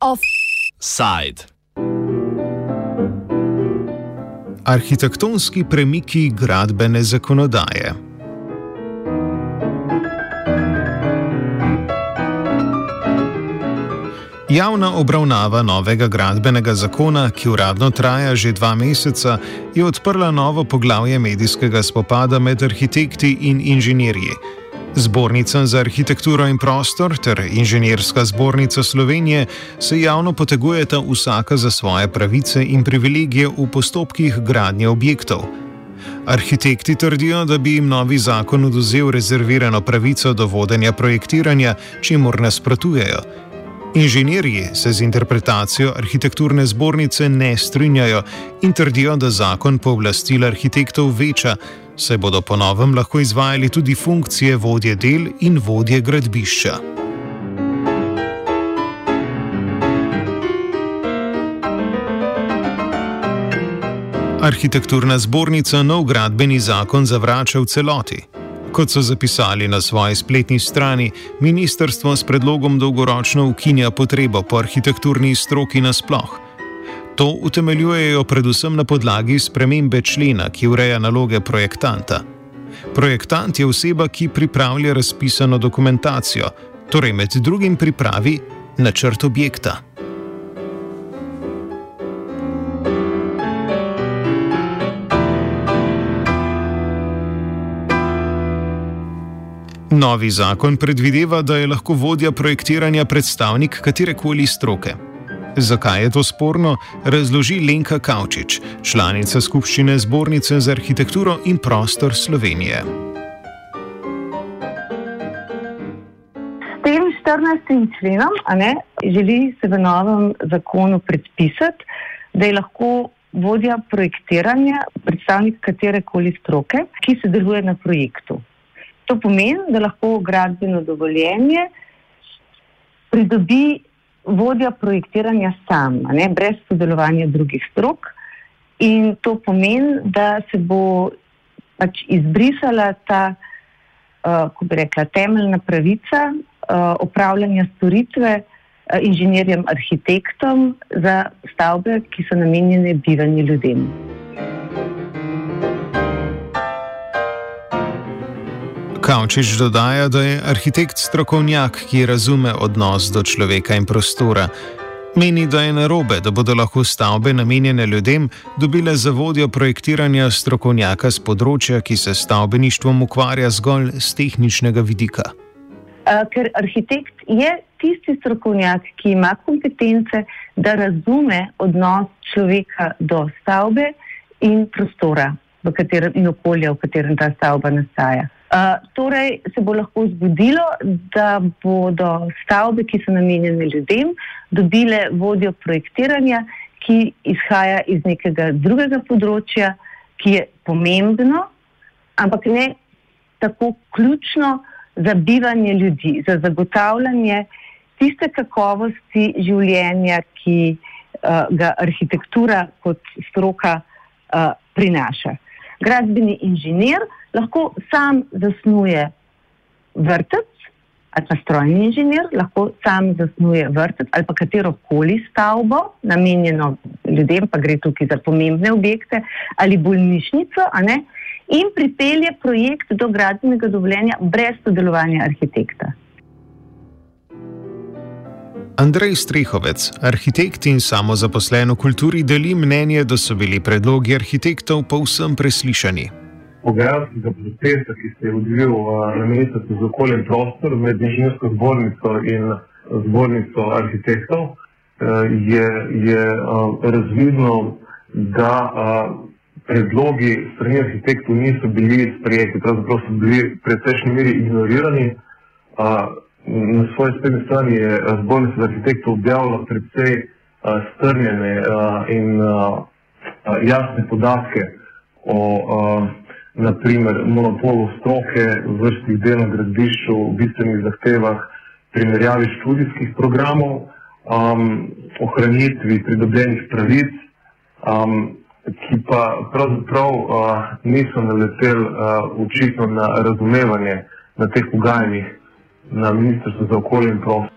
Offside. Arhitektonski premiki gradbene zakonodaje. Javna obravnava novega gradbenega zakona, ki uradno traja že dva meseca, je odprla novo poglavje medijskega spopada med arhitekti in inženirji. Zbornica za arhitekturo in prostor ter Inženirska zbornica Slovenije se javno potegujeta vsaka za svoje pravice in privilegije v postopkih gradnje objektov. Arhitekti trdijo, da bi jim novi zakon oduzel rezervirano pravico do vodenja projektiranja, čemu nasprotujejo. Inženirji se z interpretacijo arhitekturne zbornice ne strinjajo in trdijo, da zakon pooblastil arhitektov veča, saj bodo po novem lahko izvajali tudi funkcije vodje del in vodje gradbišča. Arhitekturna zbornica nov gradbeni zakon zavrača v celoti. Kot so zapisali na svoji spletni strani, ministrstvo s predlogom dolgoročno ukinja potrebo po arhitekturni stroki nasploh. To utemeljujejo predvsem na podlagi spremembe člena, ki ureja naloge projektanta. Projektant je oseba, ki pripravlja razpisano dokumentacijo, torej med drugim pripravi načrt objekta. Novi zakon predvideva, da je lahko vodja projektiranja predstavnik katerekoli stroke. Zakaj je to sporno, razloži Lenka Kavčič, članica skupščine Zbornice za arhitekturo in prostor Slovenije. S tem 14. členom ne, želi se v novem zakonu predpisati, da je lahko vodja projektiranja predstavnik katerekoli stroke, ki se deluje na projektu. To pomeni, da lahko gradbeno dovoljenje pridobi vodja projektiranja sam, ne, brez sodelovanja drugih strok. In to pomeni, da se bo pač izbrisala ta, uh, kako bi rekla, temeljna pravica uh, opravljanja storitve uh, inženirjem, arhitektom za stavbe, ki so namenjene bivanju ljudem. Kavčič dodaja, da je arhitekt strokovnjak, ki razume odnos do človeka in prostora. Meni, da je narobe, da bodo lahko stavbe namenjene ljudem dobile za vodjo projektiranja strokovnjaka z področja, ki se stavbeništvom ukvarja zgolj z tehničnega vidika. Ker arhitekt je tisti strokovnjak, ki ima kompetence, da razume odnos človeka do stavbe in prostora katerem, in okolja, v katerem ta stavba nastaja. Uh, torej, se bo lahko zgodilo, da bodo stavbe, ki so namenjene ljudem, dobile vodjo projektiranja, ki izhaja iz nekega drugega področja, ki je pomembno, ampak ne tako ključno za bivanje ljudi, za zagotavljanje tiste kakovosti življenja, ki uh, ga arhitektura kot stroka uh, prinaša. Gradbeni inženir lahko sam zasnuje vrtec, ali pa strojni inženir lahko sam zasnuje vrtec ali pa katero koli stavbo, namenjeno ljudem, pa gre tukaj za pomembne objekte, ali bolnišnico, in pripelje projekt do gradbenega dovoljenja brez sodelovanja arhitekta. Andrej Strehovec, arhitekt in samozaposlen v kulturi, deli mnenje, da so bili predlogi arhitektov povsem preslišani pogajalskega procesa, ki se je odvijal na ministrstvu za okolje in prostor med inženirsko zbornico in zbornico arhitektov, je, je razvidno, da predlogi strani arhitektov niso bili sprejeti, pravzaprav so bili v precejšnji meri ignorirani. Na svoji spletni strani je zbornica arhitektov objavila precej strnjene in jasne podatke o naprimer monopolu stroke, vrstih del na gradbišču, bistvenih zahtevah, primerjavi študijskih programov, um, ohranitvi pridobljenih pravic, um, ki pa pravzaprav uh, niso naleteli uh, očitno na razumevanje na teh pogajanjih na Ministrstvu za okolje in prostor.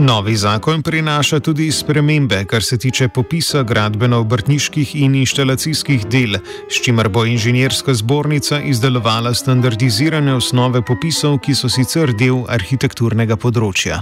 Novi zakon prinaša tudi spremembe, kar se tiče popisa gradbeno-obrtniških in inštalacijskih del, s čimer bo inženirska zbornica izdelovala standardizirane osnove popisov, ki so sicer del arhitekturnega področja.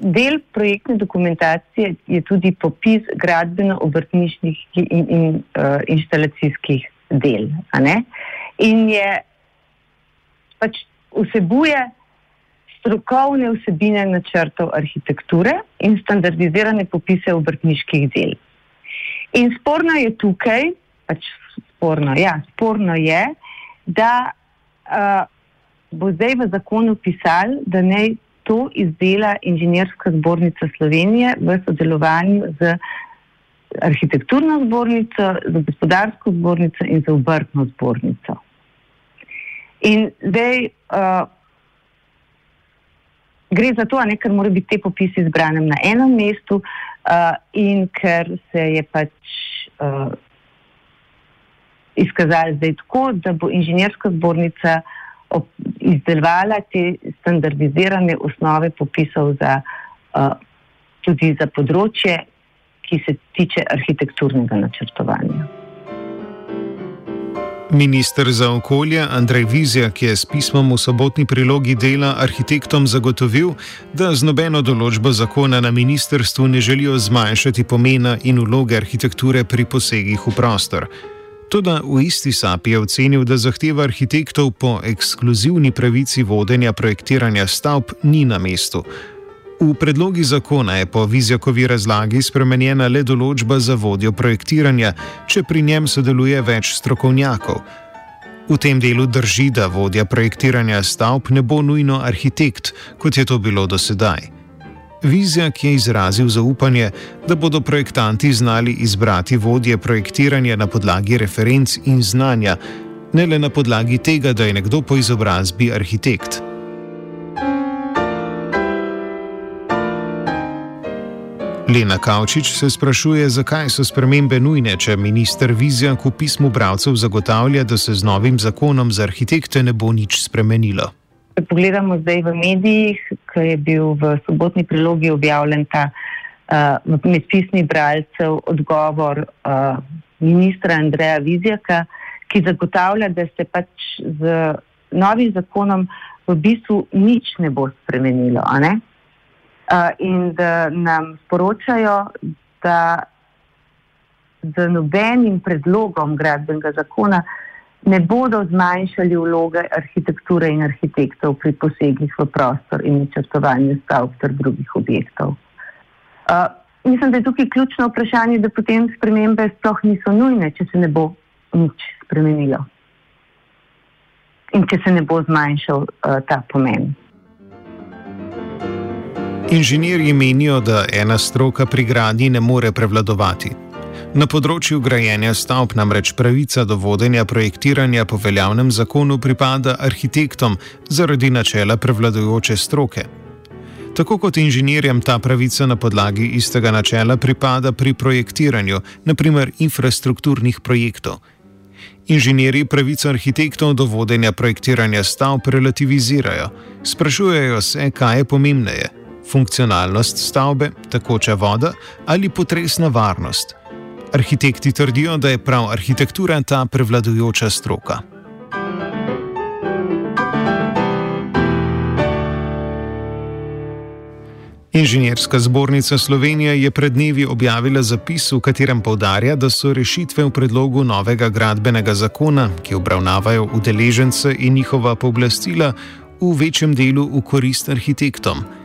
Del projektne dokumentacije je tudi popis gradbeno-obrtniških in, in uh, inštalacijskih del. In je pač vsebuje strokovne vsebine načrtov arhitekture in standardizirane popise obrtniških del. In sporno je tukaj, pač sporno, ja, sporno je, da uh, bo zdaj v zakonu pisal, da naj to izdela Inženirska zbornica Slovenije v sodelovanju z arhitekturno zbornico, z gospodarsko zbornico in z obrtno zbornico. In zdaj uh, gre za to, ne, ker morajo biti te popisi zbrane na enem mestu uh, in ker se je pač uh, izkazalo zdaj tako, da bo inženirska zbornica izdelovala te standardizirane osnove popisov za, uh, tudi za področje, ki se tiče arhitekturnega načrtovanja. Ministr za okolje Andrej Vizjak je s pismom v sobotni prilogi dela arhitektom zagotovil, da z nobeno določbo zakona na ministrstvu ne želijo zmanjšati pomena in vloge arhitekture pri posegih v prostor. Tudi v isti sapi je ocenil, da zahteva arhitektov po ekskluzivni pravici vodenja projektiranja stavb ni na mestu. V predlogi zakona je po Vizjakovi razlagi spremenjena le določba za vodjo projektiranja, če pri njem sodeluje več strokovnjakov. V tem delu drži, da vodja projektiranja stavb ne bo nujno arhitekt, kot je to bilo do sedaj. Vizjak je izrazil zaupanje, da bodo projektanti znali izbrati vodje projektiranja na podlagi referenc in znanja, ne le na podlagi tega, da je nekdo po izobrazbi arhitekt. Lena Kavčič se sprašuje, zakaj so spremembe nujne, če minister Vizjak v pismu bralcev zagotavlja, da se z novim zakonom za arhitekte ne bo nič spremenilo. Če pogledamo zdaj v medijih, ko je bil v sobotni prilogi objavljen ta uh, med pismi bralcev odgovor uh, ministra Andreja Vizjaka, ki zagotavlja, da se pač z novim zakonom v bistvu nič ne bo spremenilo in da nam sporočajo, da z nobenim predlogom gradbenega zakona ne bodo zmanjšali vloge arhitekture in arhitektov pri posegih v prostor in načrtovanju stavb ter drugih objektov. Uh, mislim, da je tukaj ključno vprašanje, da potem spremembe sploh niso nujne, če se ne bo nič spremenilo in če se ne bo zmanjšal uh, ta pomen. Inženirji menijo, da ena stroka pri gradnji ne more prevladovati. Na področju grajenja stavb namreč pravica do vodenja projektiranja po veljavnem zakonu pripada arhitektom zaradi načela prevladujoče stroke. Tako kot inženirjem ta pravica na podlagi istega načela pripada pri projektiranju, naprimer infrastrukturnih projektov. Inženirji pravico arhitektov do vodenja projektiranja stavb relativizirajo, sprašujejo se, kaj je pomembneje funkcionalnost stavbe, takoča voda ali potresna varnost. Arhitekti trdijo, da je prav arhitektura ta prevladujoča stroka. Inženirska zbornica Slovenije je pred dnevi objavila zapis, v katerem povdarja, da so rešitve v predlogu novega gradbenega zakona, ki obravnavajo udeležence in njihova pooblastila, v večjem delu v korist arhitektom.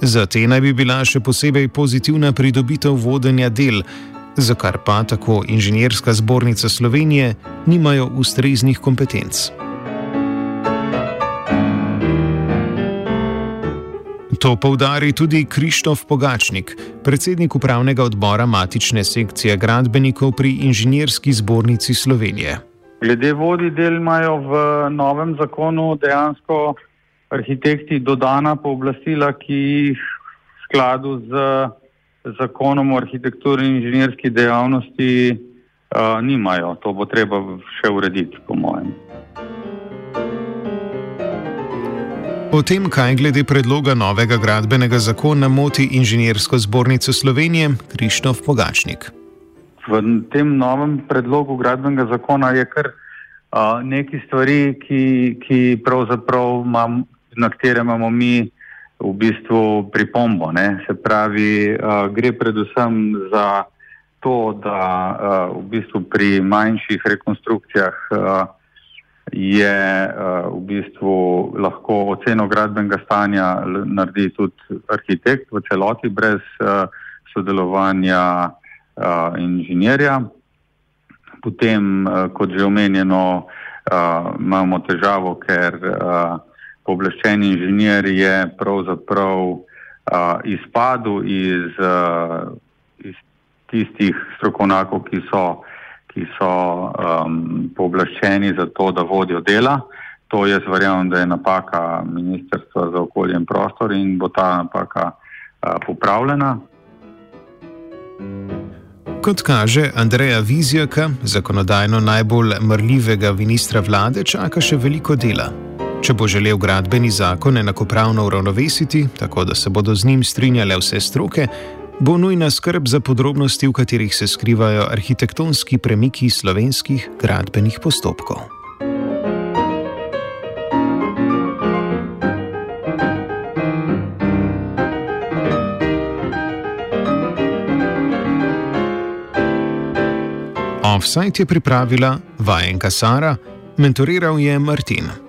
Za te naj bi bila še posebej pozitivna pridobitev vodenja del, za kar pa tako Inženirska zbornica Slovenije nimajo ustreznih kompetenc. To povdari tudi Krištof Pogačnik, predsednik upravnega odbora matične sekcije gradbenikov pri Inženirski zbornici Slovenije. Glede vodi del imajo v novem zakonu dejansko arhitekti dodana pooblastila, ki jih v skladu z zakonom o arhitekturi in inženirski dejavnosti uh, nimajo. To bo treba še urediti, po mojem. O tem, kaj glede predloga novega gradbenega zakona moti inženirsko zbornico Slovenije, Krištof Pogačnik. V tem novem predlogu gradbenega zakona je kar uh, nekaj stvari, ki, ki imam, na katere imamo mi v bistvu pripombo. Ne? Se pravi, uh, gre predvsem za to, da uh, v bistvu pri manjših rekonstrukcijah uh, je uh, v bistvu lahko oceno gradbenega stanja naredi tudi arhitekt v celoti brez uh, sodelovanja uh, inženirja. Potem, uh, kot že omenjeno, uh, imamo težavo, ker uh, pooblaščeni inženir je pravzaprav uh, izpadel iz, uh, iz tistih strokovnjakov, ki so, ki so um, pooblaščeni za to, da vodijo dela. To jaz verjamem, da je napaka Ministrstva za okolje in prostor in bo ta napaka uh, popravljena. Kot kaže Andreja Vizjaka, zakonodajno najbolj mrljivega ministra vlade, čaka še veliko dela. Če bo želel gradbeni zakon enakopravno uravnovesiti, tako da se bodo z njim strinjale vse stroke, bo nujna skrb za podrobnosti, v katerih se skrivajo arhitektonski premiki slovenskih gradbenih postopkov. Offside je pripravila vajenka Sara, mentoriral je Martin.